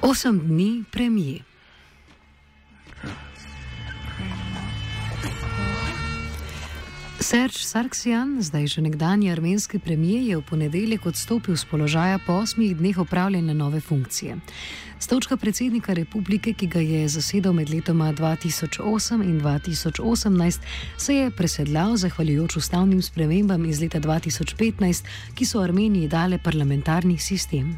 Osem dni premije. Serge Sarksian, zdaj že nekdani armenski premijer, je v ponedeljek odstopil z položaja po osmih dneh opravljanja nove funkcije. Stočka predsednika republike, ki ga je zasedal med letoma 2008 in 2018, se je presedljal zahvaljujoč ustavnim spremembam iz leta 2015, ki so Armeniji dale parlamentarni sistem.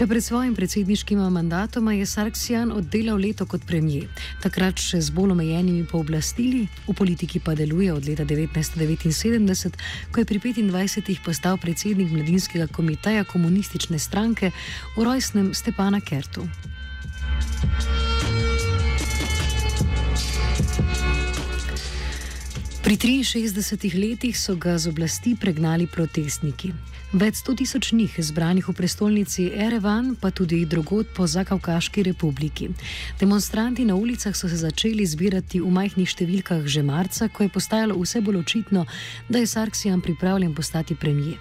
Še pred svojim predsedniškim mandatom je Sarksijan oddelal leto kot premijer, takrat še z bolj omejenimi pooblastili, v politiki pa deluje od leta 1979, ko je pri 25-ih postal predsednik mladinskega komiteja komunistične stranke v rojstnem Stepana Kertu. Pri 63 letih so ga z oblasti pregnali protestniki. Več sto tisoč njih, zbranih v prestolnici Erevan, pa tudi drugod po Zakavkaški republiki. Demonstranti na ulicah so se začeli zbirati v majhnih številkah že marca, ko je postajalo vse bolj očitno, da je Sarksijan pripravljen postati premijer.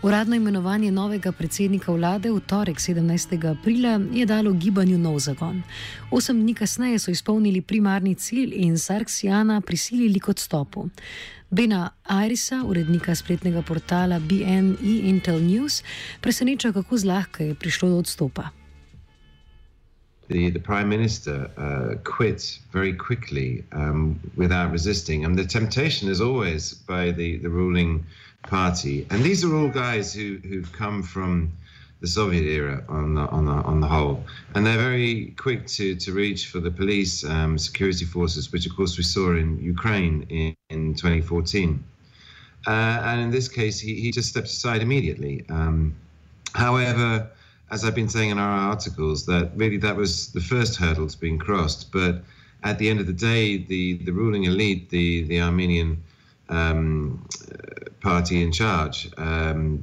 Uradno imenovanje novega predsednika vlade v torek 17. aprila je dalo gibanju nov zagon. Osem dni kasneje so izpolnili primarni cilj in Sarksijana prisilili k odstopu. Bena Irisa, urednika spletnega portala BNE Intel News, preseneča, kako zlahka je prišlo do odstopa. The, the prime minister uh, quit very quickly um, without resisting. And the temptation is always by the, the ruling party. And these are all guys who, who've come from the Soviet era on the, on the, on the whole. And they're very quick to, to reach for the police, um, security forces, which of course we saw in Ukraine in, in 2014. Uh, and in this case, he, he just stepped aside immediately. Um, however, as I've been saying in our articles, that really that was the first hurdle to being crossed. But at the end of the day, the, the ruling elite, the, the Armenian um, party in charge, um,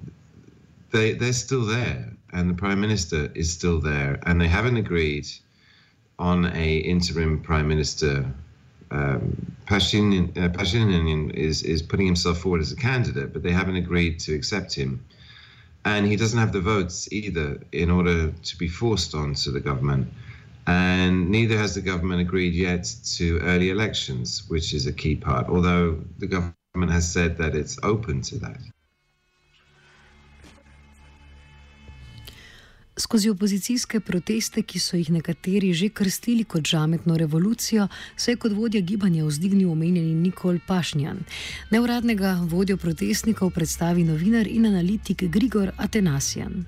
they they're still there, and the prime minister is still there, and they haven't agreed on a interim prime minister. Um, Pashin, uh, Pashinyan is is putting himself forward as a candidate, but they haven't agreed to accept him, and he doesn't have the votes either in order to be forced onto the government. And neither has the government agreed yet to early elections, which is a key part, although the government has said that it's open to that. Skozi opozicijske proteste, ki so jih nekateri že krstili kot žametno revolucijo, se je kot vodja gibanja vzdignil omenjeni Nikol Pašnjan. Neuradnega vodjo protestnikov predstavi novinar in analitik Grigor Atenasjan.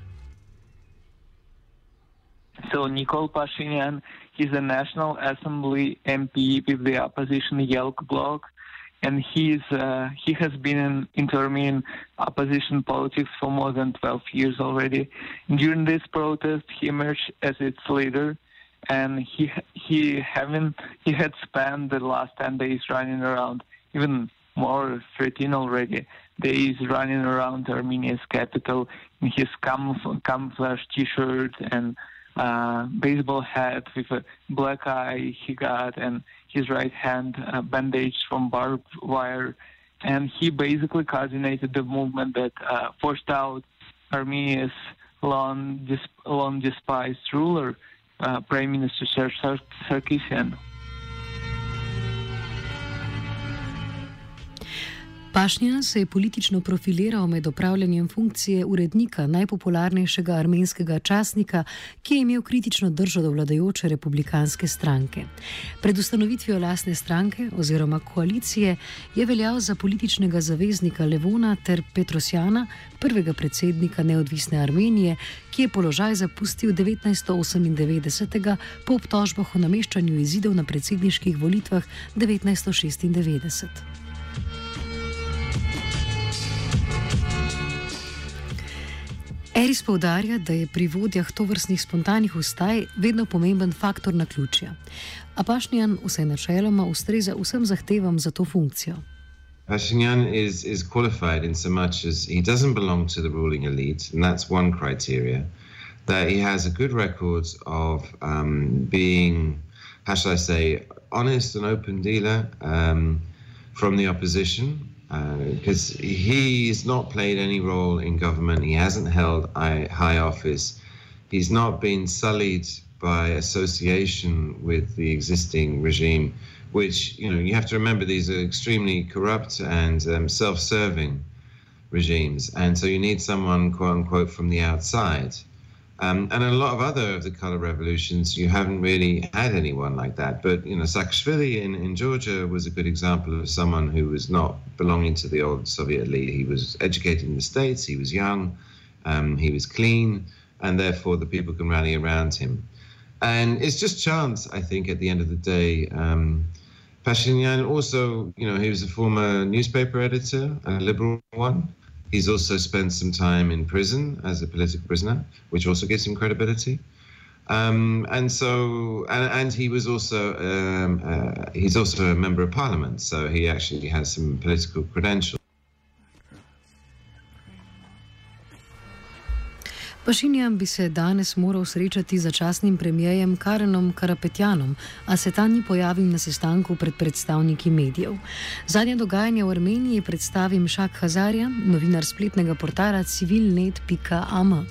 So Nikol Pashinyan, he's a National Assembly MP with the opposition Yelk bloc. And he's uh, he has been in, in opposition politics for more than 12 years already. During this protest, he emerged as its leader, and he he having he had spent the last 10 days running around, even more 13 already days running around Armenia's capital in his camouflage, camouflage T-shirt and uh, baseball hat with a black eye he got and his right hand uh, bandaged from barbed wire. And he basically coordinated the movement that uh, forced out Armenia's long, dis- long despised ruler, uh, Prime Minister Serge Sarkisian. Pašnjan se je politično profiliral med opravljanjem funkcije urednika najpopularnejšega armenskega časnika, ki je imel kritično držo do vladajoče republikanske stranke. Pred ustanovitvijo lasne stranke oziroma koalicije je veljal za političnega zaveznika Levona ter Petrosjana, prvega predsednika neodvisne Armenije, ki je položaj zapustil 1998 po obtožbah o nameščanju izidov na predsedniških volitvah 1996. Eris poudarja, da je pri vodjah tovrstnih spontanih ustaj vedno pomemben faktor na ključja. A Pašnjan vsaj načeloma ustreza vsem zahtevam za to funkcijo. Pashinyan is, is qualified in so much as he doesn't belong to the ruling elite, and that's one criteria. That he has a good record of um, being, how should I say, honest and open dealer um, from the opposition, because uh, he's not played any role in government. He hasn't held high office. He's not been sullied by association with the existing regime which you know you have to remember these are extremely corrupt and um, self-serving regimes, and so you need someone quote unquote from the outside. Um, and a lot of other of the color revolutions, you haven't really had anyone like that. But you know, Saakashvili in, in Georgia was a good example of someone who was not belonging to the old Soviet elite. He was educated in the states. He was young. Um, he was clean, and therefore the people can rally around him. And it's just chance, I think, at the end of the day. Um, Pashinyan also, you know, he was a former newspaper editor, a liberal one. He's also spent some time in prison as a political prisoner, which also gives him credibility. Um, and so, and, and, he was also, um, uh, he's also a member of parliament, so he actually has some political credentials. Pašinjan bi se danes moral srečati z začasnim premijejem Karenom Karapetjanom, a se ta ni pojavil na sestanku pred predstavniki medijev. Zadnje dogajanje v Armeniji predstavim Šak Hazarja, novinar spletnega portala civilnet.am.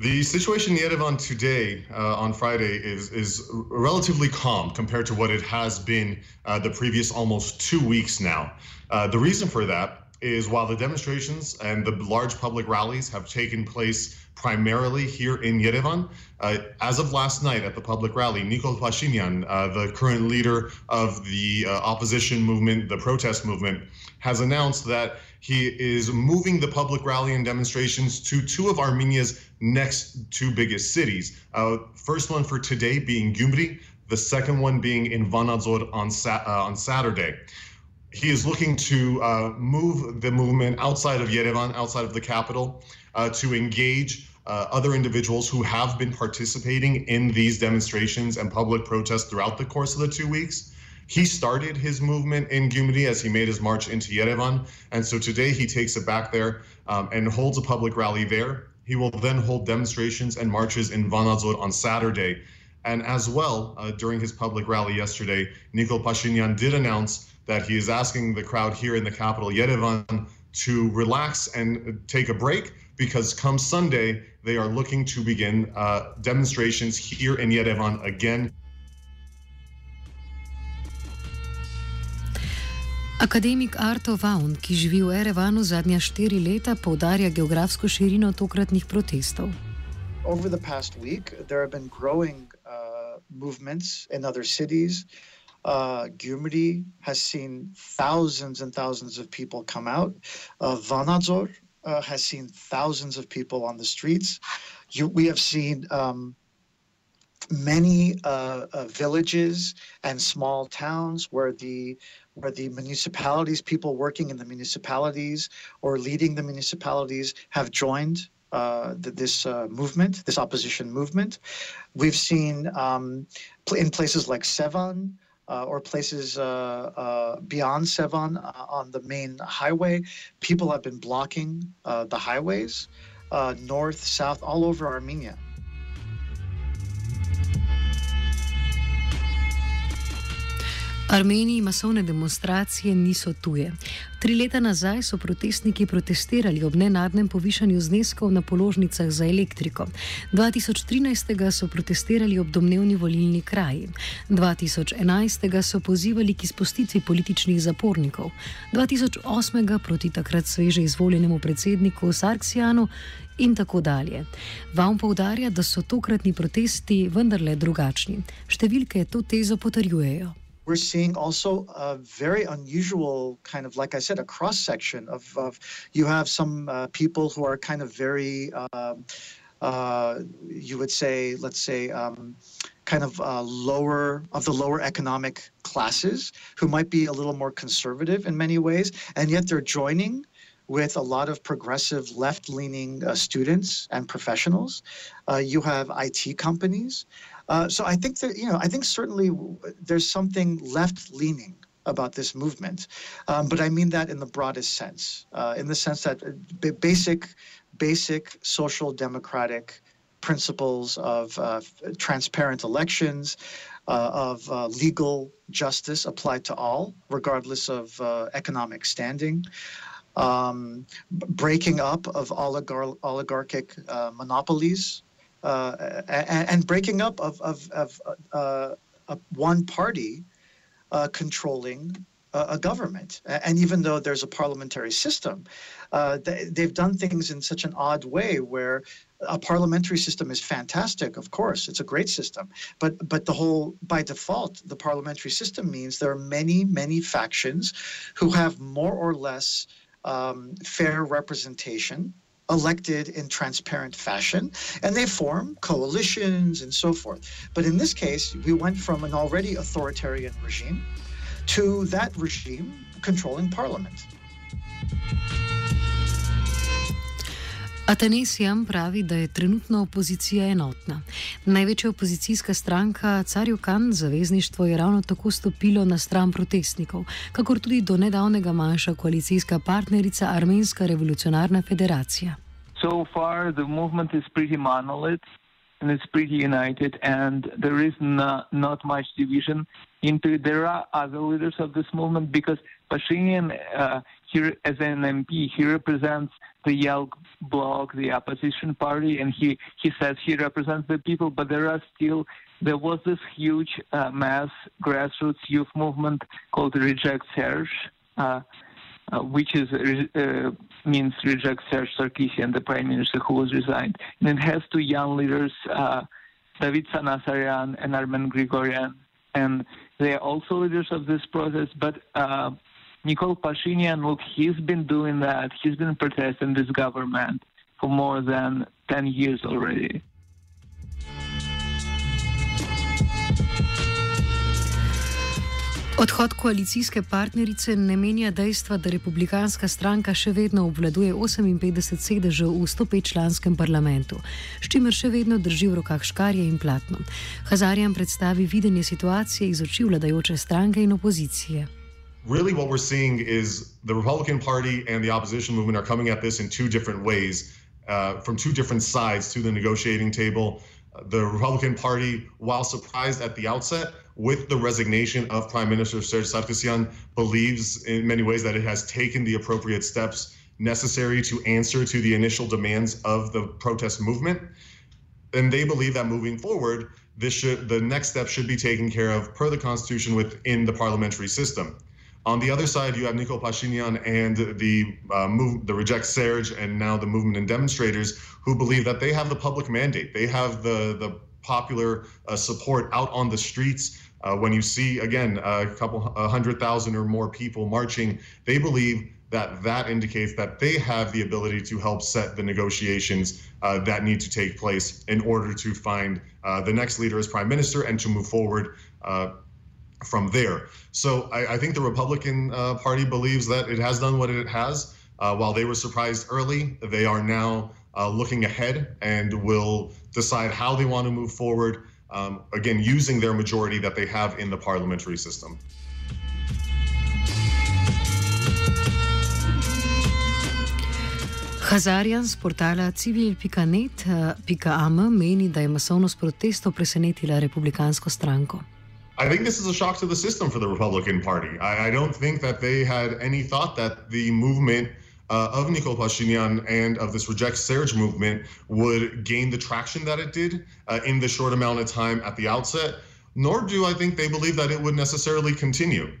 The situation in Yerevan today, uh, on Friday, is, is relatively calm compared to what it has been uh, the previous almost two weeks now. Uh, the reason for that is while the demonstrations and the large public rallies have taken place primarily here in Yerevan, uh, as of last night at the public rally, Nikol Pashinyan, uh, the current leader of the uh, opposition movement, the protest movement, has announced that he is moving the public rally and demonstrations to two of Armenia's next two biggest cities. Uh, first one for today being Gyumri, the second one being in Vanadzor on, sa- uh, on Saturday he is looking to uh, move the movement outside of Yerevan, outside of the capital, uh, to engage uh, other individuals who have been participating in these demonstrations and public protests throughout the course of the two weeks. He started his movement in Gyumri as he made his march into Yerevan. And so today he takes it back there um, and holds a public rally there. He will then hold demonstrations and marches in Vanadzor on Saturday. And as well, uh, during his public rally yesterday, Nikol Pashinyan did announce that he is asking the crowd here in the capital, Yerevan, to relax and take a break because come Sunday, they are looking to begin uh, demonstrations here in Yerevan again. Akademik Arto Vaun, ki živi v Erevanu zadnja štiri leta, poudarja geografsko širino tokratnih protestov. Over the past week, there have been growing uh, movements in other cities. Uh, Gyumri has seen thousands and thousands of people come out. Uh, Vanadzor uh, has seen thousands of people on the streets. You, we have seen um, many uh, uh, villages and small towns where the where the municipalities, people working in the municipalities or leading the municipalities, have joined uh, this uh, movement, this opposition movement. We've seen um, in places like Sevan, uh, or places uh, uh, beyond Sevan uh, on the main highway. People have been blocking the highways north, south, all over Armenia. Armeniji masovne demonstracije niso tuje. Tri leta nazaj so protestniki protestirali ob nenadnem povišanju zneskov na položnicah za elektriko. 2013. so protestirali ob domnevni volilni kraji. 2011. so pozivali k izpustitvi političnih zapornikov. 2008. proti takrat sveže izvoljenemu predsedniku Sarksijanu. In tako dalje. Vam poudarja, da so tokratni protesti vendarle drugačni. Številke to tezo potrjujejo. We're seeing also a very unusual kind of, like I said, a cross section of, of you have some uh, people who are kind of very, uh, uh, you would say, let's say, um, kind of uh, lower of the lower economic classes who might be a little more conservative in many ways, and yet they're joining with a lot of progressive left leaning uh, students and professionals. Uh, you have IT companies. Uh, so I think that, you know, I think certainly there's something left leaning about this movement. Um, but I mean that in the broadest sense, uh, in the sense that uh, basic, basic social democratic principles of uh, transparent elections, uh, of uh, legal justice applied to all, regardless of economic standing. Um, breaking up of oligar- oligarchic monopolies uh, and, and, breaking up of, of, of uh, one party uh, controlling a government. And even though there's a parliamentary system, uh, they, have done things in such an odd way where a parliamentary system is fantastic, of course, it's a great system. But, but the whole, by default, the parliamentary system means there are many, many factions who have more or less um, fair representation elected in transparent fashion, and they form coalitions and so forth. But in this case, we went from an already authoritarian regime to that regime controlling parliament. Atanesijan pravi, da je trenutna opozicija enotna. Največja opozicijska stranka Carjukan, zavezništvo, je ravno tako stopilo na stran protestnikov, kakor tudi do nedavnega manjša koalicijska partnerica Armenska revolucionarna federacija. So far, the movement is pretty monolith and it's pretty united, and there is not much division into it. There are other leaders of this movement because Pashinyan, uh, here as an MP, he represents the Yelk bloc, the opposition party, and he, he says he represents the people, but there are still, there was this huge uh, mass grassroots youth movement called Reject Serge, uh, uh, which is uh, means reject Serge Sarkisian, the prime minister who was resigned. And it has two young leaders, uh, David Sanasarian and Armen Grigorian, and they are also leaders of this process. But uh, Nikol Pashinyan, look, he's been doing that. He's been protesting this government for more than 10 years already. Odhod koalicijske partnerice ne menja dejstva, da republikanska stranka še vedno obvladuje 58 sedežev v 105-članskem parlamentu, s čimer še vedno drži v rokah škarje in platno. Hazarjan predstavi videnje situacije iz oči vladajoče stranke in opozicije. Really, what we're seeing is the Republican Party and the opposition movement are coming at this in two different ways, uh, from two different sides to the negotiating table. The Republican Party, while surprised at the outset, with the resignation of Prime Minister Serge Sarkisian, believes in many ways that it has taken the appropriate steps necessary to answer to the initial demands of the protest movement. And they believe that moving forward, this should the next step should be taken care of per the constitution within the parliamentary system. On the other side, you have Nikol Pashinyan and the uh, move, the Reject Serge, and now the movement and demonstrators who believe that they have the public mandate. They have the the popular uh, support out on the streets uh, when you see, again, a couple a hundred thousand or more people marching, they believe that that indicates that they have the ability to help set the negotiations uh, that need to take place in order to find uh, the next leader as prime minister and to move forward uh, from there. So I, I think the Republican uh, Party believes that it has done what it has. Uh, while they were surprised early, they are now looking ahead and will decide how they want to move forward um, again, using their majority that they have in the parliamentary system. Hazarjan z portala civilnet.am meni, da je masovnost protestov presenetila republikansko stranko. I think this is a shock to the system for the Republican Party. I, I don't think that they had any thought that the movement uh, of Nikol Pashinyan and of this Reject Serge movement would gain the traction that it did uh, in the short amount of time at the outset, nor do I think they believe that it would necessarily continue.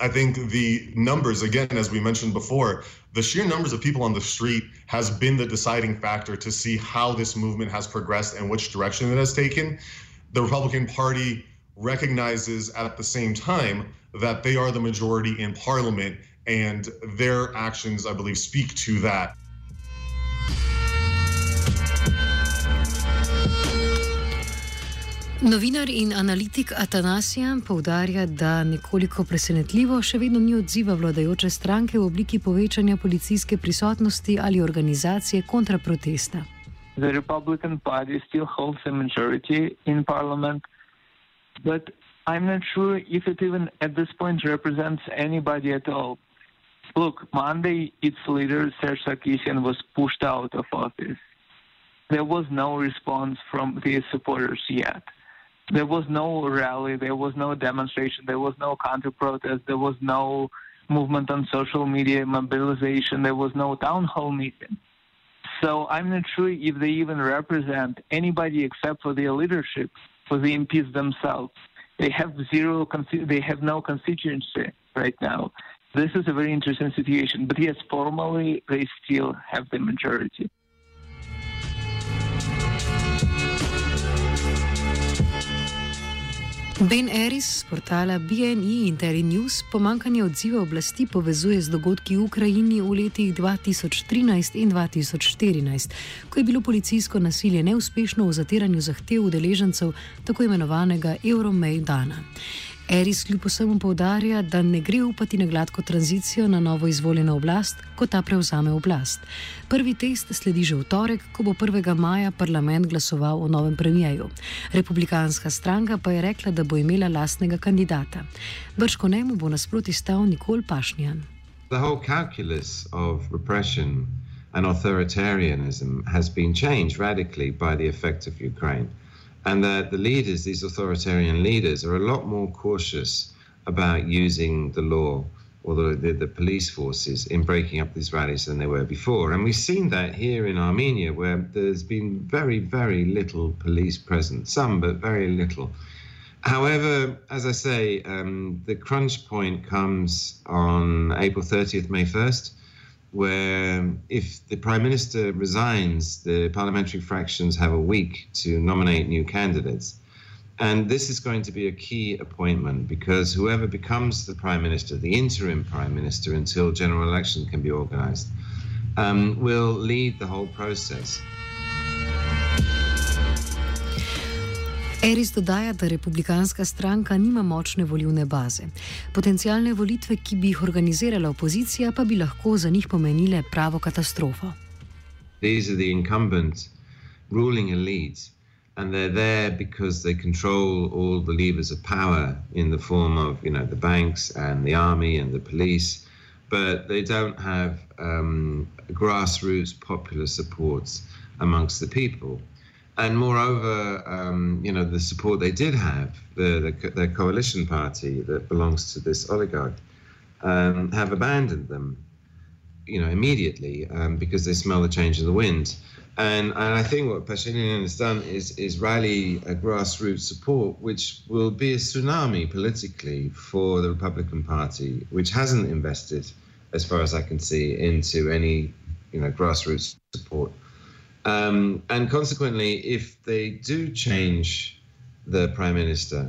I think the numbers, again, as we mentioned before, the sheer numbers of people on the street has been the deciding factor to see how this movement has progressed and which direction it has taken. The Republican Party recognizes at the same time that they are the majority in parliament, and their actions, I believe, speak to that. Novinar in analitik Atanasijan poudarja, da nekoliko presenetljivo še vedno ni odziva vladajoče stranke v obliki povečanja policijske prisotnosti ali organizacije kontraprotesta. The Republican Party still holds a majority in parliament, but I'm not sure if it even at this point represents anybody at all. Look, Monday, its leader, Serge Sarkisian, was pushed out of office. There was no response from his supporters yet. There was no rally, there was no demonstration, there was no counter protest, there was no movement on social media, mobilization, there was no town hall meeting. So I'm not sure if they even represent anybody except for their leadership, for the MPs themselves. They have zero, they have no constituency right now. This is a very interesting situation. But yes, formally, they still have the majority. Ben Eris z portala BNI Interi News pomankanje odziva oblasti povezuje z dogodki v Ukrajini v letih 2013 in 2014, ko je bilo policijsko nasilje neuspešno v zatiranju zahtev udeležencev tako imenovanega Euromajdana. Eris kljub vsemu povdarja, da ne gre upati na gladko tranzicijo na novo izvoljeno oblast, ko ta prevzame oblast. Prvi test sledi že v torek, ko bo 1. maja parlament glasoval o novem premijeju. Republikanska stranka pa je rekla, da bo imela lastnega kandidata. Brško njemu bo nasproti stal Nikol Pašnjan. The whole calculus of repression and authoritarianism has been changed radically by the effect of Ukraine. And that the leaders, these authoritarian leaders, are a lot more cautious about using the law or the, the, the, police forces in breaking up these rallies than they were before. And we've seen that here in Armenia, where there's been very, very little police presence, some, but very little. However, as I say, um, the crunch point comes on April 30th, May 1st where if the prime minister resigns, the parliamentary fractions have a week to nominate new candidates. And this is going to be a key appointment because whoever becomes the prime minister, the interim prime minister until general election can be organized, um, will lead the whole process. Eris dodaja, da republikanska stranka nima močne volivne baze. Potencijalne volitve, ki bi jih organizirala opozicija, pa bi lahko za njih pomenile pravo katastrofo. These are the incumbent ruling elites, and they're there because they control all the levers of power in the form of, you know, the banks and the army and the police, but they don't have um, grassroots popular supports amongst the people. And moreover, um, you know, the support they did have, the, the, the coalition party that belongs to this oligarch, um, have abandoned them, you know, immediately um, because they smell the change in the wind. And, and I think what Pashinyan has done is, is rally a grassroots support, which will be a tsunami politically for the Republican Party, which hasn't invested, as far as I can see, into any, you know, grassroots support. Um, and consequently, if they do change the prime minister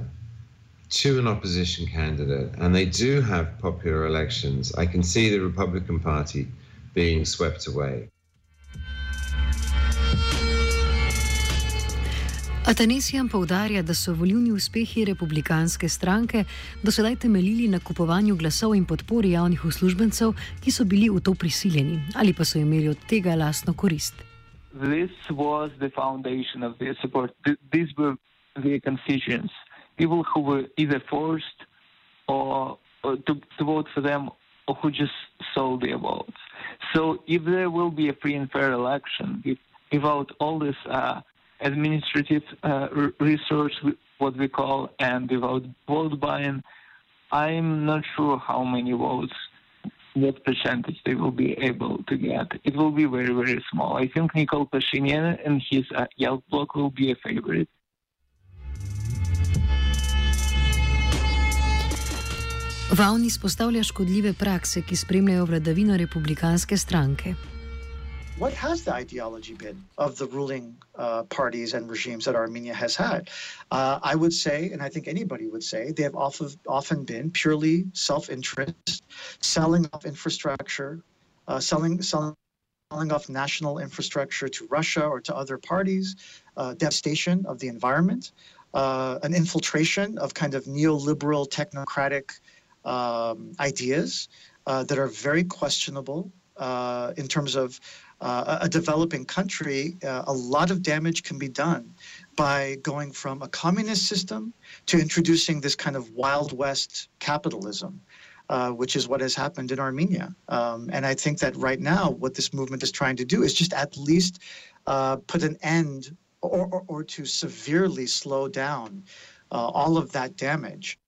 to an opposition candidate and they do have popular elections, I can see the Republican Party being swept away. Atanesijan poudarja, da so volivni uspehi republikanske stranke do sedaj temeljili na kupovanju glasov in podpori javnih uslužbencev, ki so bili v to prisiljeni ali pa so imeli od tega lastno korist. This was the foundation of their support. These were their constituents, people who were either forced or, or to, to, vote for them or who just sold their votes. So if there will be a free and fair election, if, without all this uh, administrative uh, resource, what we call and without vote buying, I'm not sure how many votes, what percentage they will be able to get. It will be very, very small. I think Nikol Pashinyan and his uh, Yelp block will be a favorite. Vaun izpostavlja škodljive prakse, ki spremljajo vladavino republikanske stranke. What has the ideology been of the ruling uh, parties and regimes that Armenia has had? Uh, I would say, and I think anybody would say, they have often, often been purely self interest, selling off infrastructure, uh, selling, selling. Selling off national infrastructure to Russia or to other parties, uh, devastation of the environment, uh, an infiltration of kind of neoliberal technocratic um, ideas uh, that are very questionable in terms of uh, a developing country, uh, a lot of damage can be done by going from a communist system to introducing this kind of Wild West capitalism. Uh, which is what has happened in Armenia. Um, and I think that right now, what this movement is trying to do is just at least uh, put an end or, or, or, to severely slow down uh, all of that damage.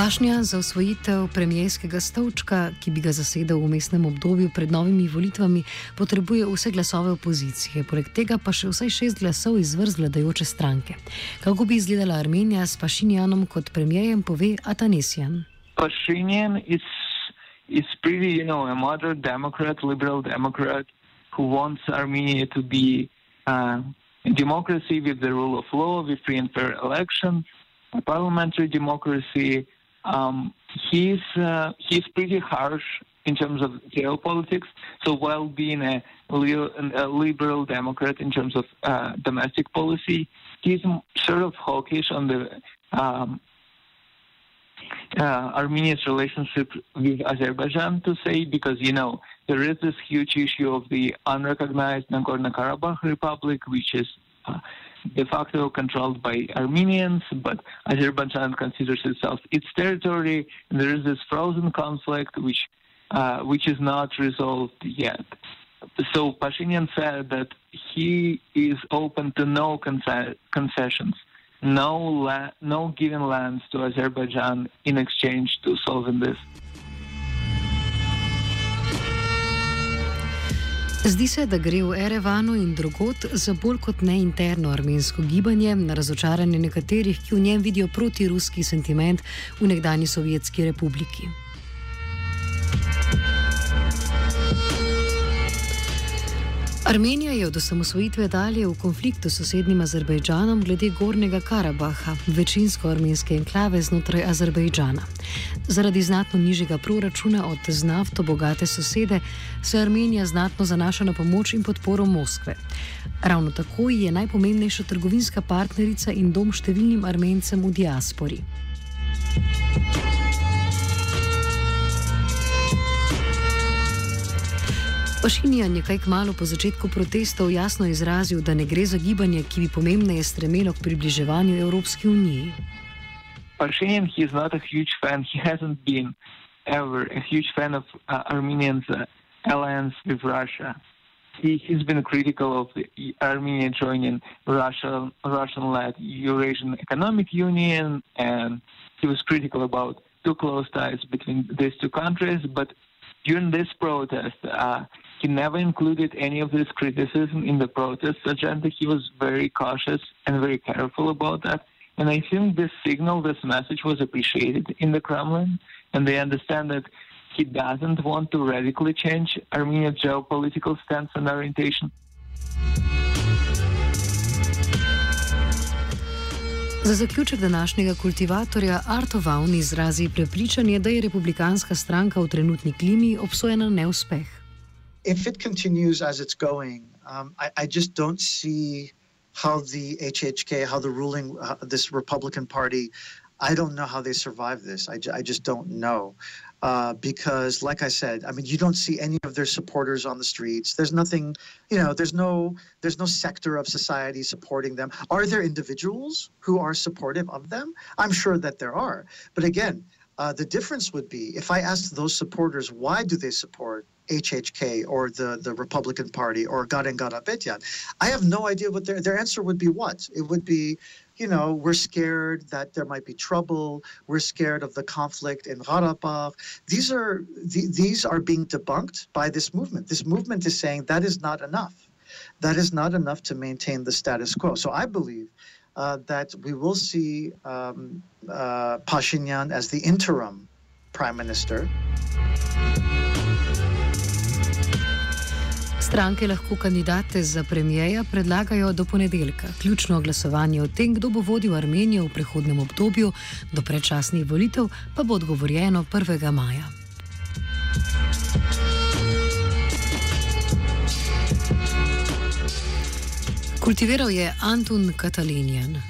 Pašnja za osvojitev premijskega stolčka, ki bi ga zasedel v mestnem obdobju pred novimi volitvami, potrebuje vse glasove opozicije, poleg tega pa še vsaj šest glasov iz vrst vladajoče stranke. Kako bi izgledala Armenija s Pašinjanom kot premijejem, pove Atanesijan. Pašinjan je pretty, you know, a moderate democrat, liberal democrat, who wants Armenia to be uh, a democracy with the rule of law, with free and fair elections, a parliamentary democracy. Um, he's uh, he's pretty harsh in terms of geopolitics. So while being a, a liberal Democrat in terms of uh, domestic policy, he's sort of hawkish on the um, uh, Armenia's relationship with Azerbaijan to say because you know there is this huge issue of the unrecognized Nagorno-Karabakh Republic, which is uh, de facto controlled by Armenians, but Azerbaijan considers itself its territory. And there is this frozen conflict which uh, which is not resolved yet. So Pashinyan said that he is open to no concessions, no la- no given lands to Azerbaijan in exchange to solving this. Zdi se, da gre v Erevanu in drugot za bolj kot ne interno armensko gibanje, na razočaranje nekaterih, ki v njem vidijo protiruski sentiment v nekdani Sovjetski republiki. Armenija je od osamosvojitve dalje v konfliktu s sosednjim Azerbejdžanom glede Gornjega Karabaha, večinsko armenske enklave znotraj Azerbejdžana. Zaradi znatno nižjega proračuna od nafto bogate sosede se Armenija znatno zanaša na pomoč in podporo Moskve. Ravno tako je najpomembnejša trgovinska partnerica in dom številnim armencem v diaspori. Pašinjan je kaj kmalo po začetku protestov jasno izrazil, da ne gre za gibanje, ki bi pomembneje stremelo k približevanju Evropski uniji. Pashinyan, he is not a huge fan. He hasn't been ever a huge fan of uh, Armenians' uh, alliance with Russia. He, he's been critical of the Armenia joining Russia, Russian-led Eurasian Economic Union, and he was critical about too close ties between these two countries. But during this protest, uh, he never included any of this criticism in the protest agenda. He was very cautious and very careful about that. And I think this signal, this message was appreciated in the Kremlin, and they understand that he doesn't want to radically change Armenia's geopolitical stance and orientation. Za zaključek današnjega kultivatorja Arto Vaun izrazi prepričanje, da je republikanska stranka v trenutni klimi obsojena na neuspeh. if it continues as it's going, um, I, I, just don't see how the HHK, how the ruling, uh, this Republican Party, I don't know how they survive this. I, I just don't know. Uh, because, like I said, I mean, you don't see any of their supporters on the streets. There's nothing, you know. There's no, there's no sector of society supporting them. Are there individuals who are supportive of them? I'm sure that there are. But again, uh, the difference would be if I asked those supporters why do they support HHK or the, the Republican Party or Karen Karapetyan, I have no idea what their, their answer would be what. It would be, you know, we're scared that there might be trouble. We're scared of the conflict in Karabakh. These are the, these are being debunked by this movement. This movement is saying that is not enough. That is not enough to maintain the status quo. So I believe uh, that we will see um, uh, Pashinyan as the interim prime minister. Stranke lahko kandidate za premijeja predlagajo do ponedeljka. Ključno glasovanje o tem, kdo bo vodil Armenijo v prihodnem obdobju do predčasnih volitev, pa bo odgovorjeno 1. maja. Kultiviral je Antun Katalinijan.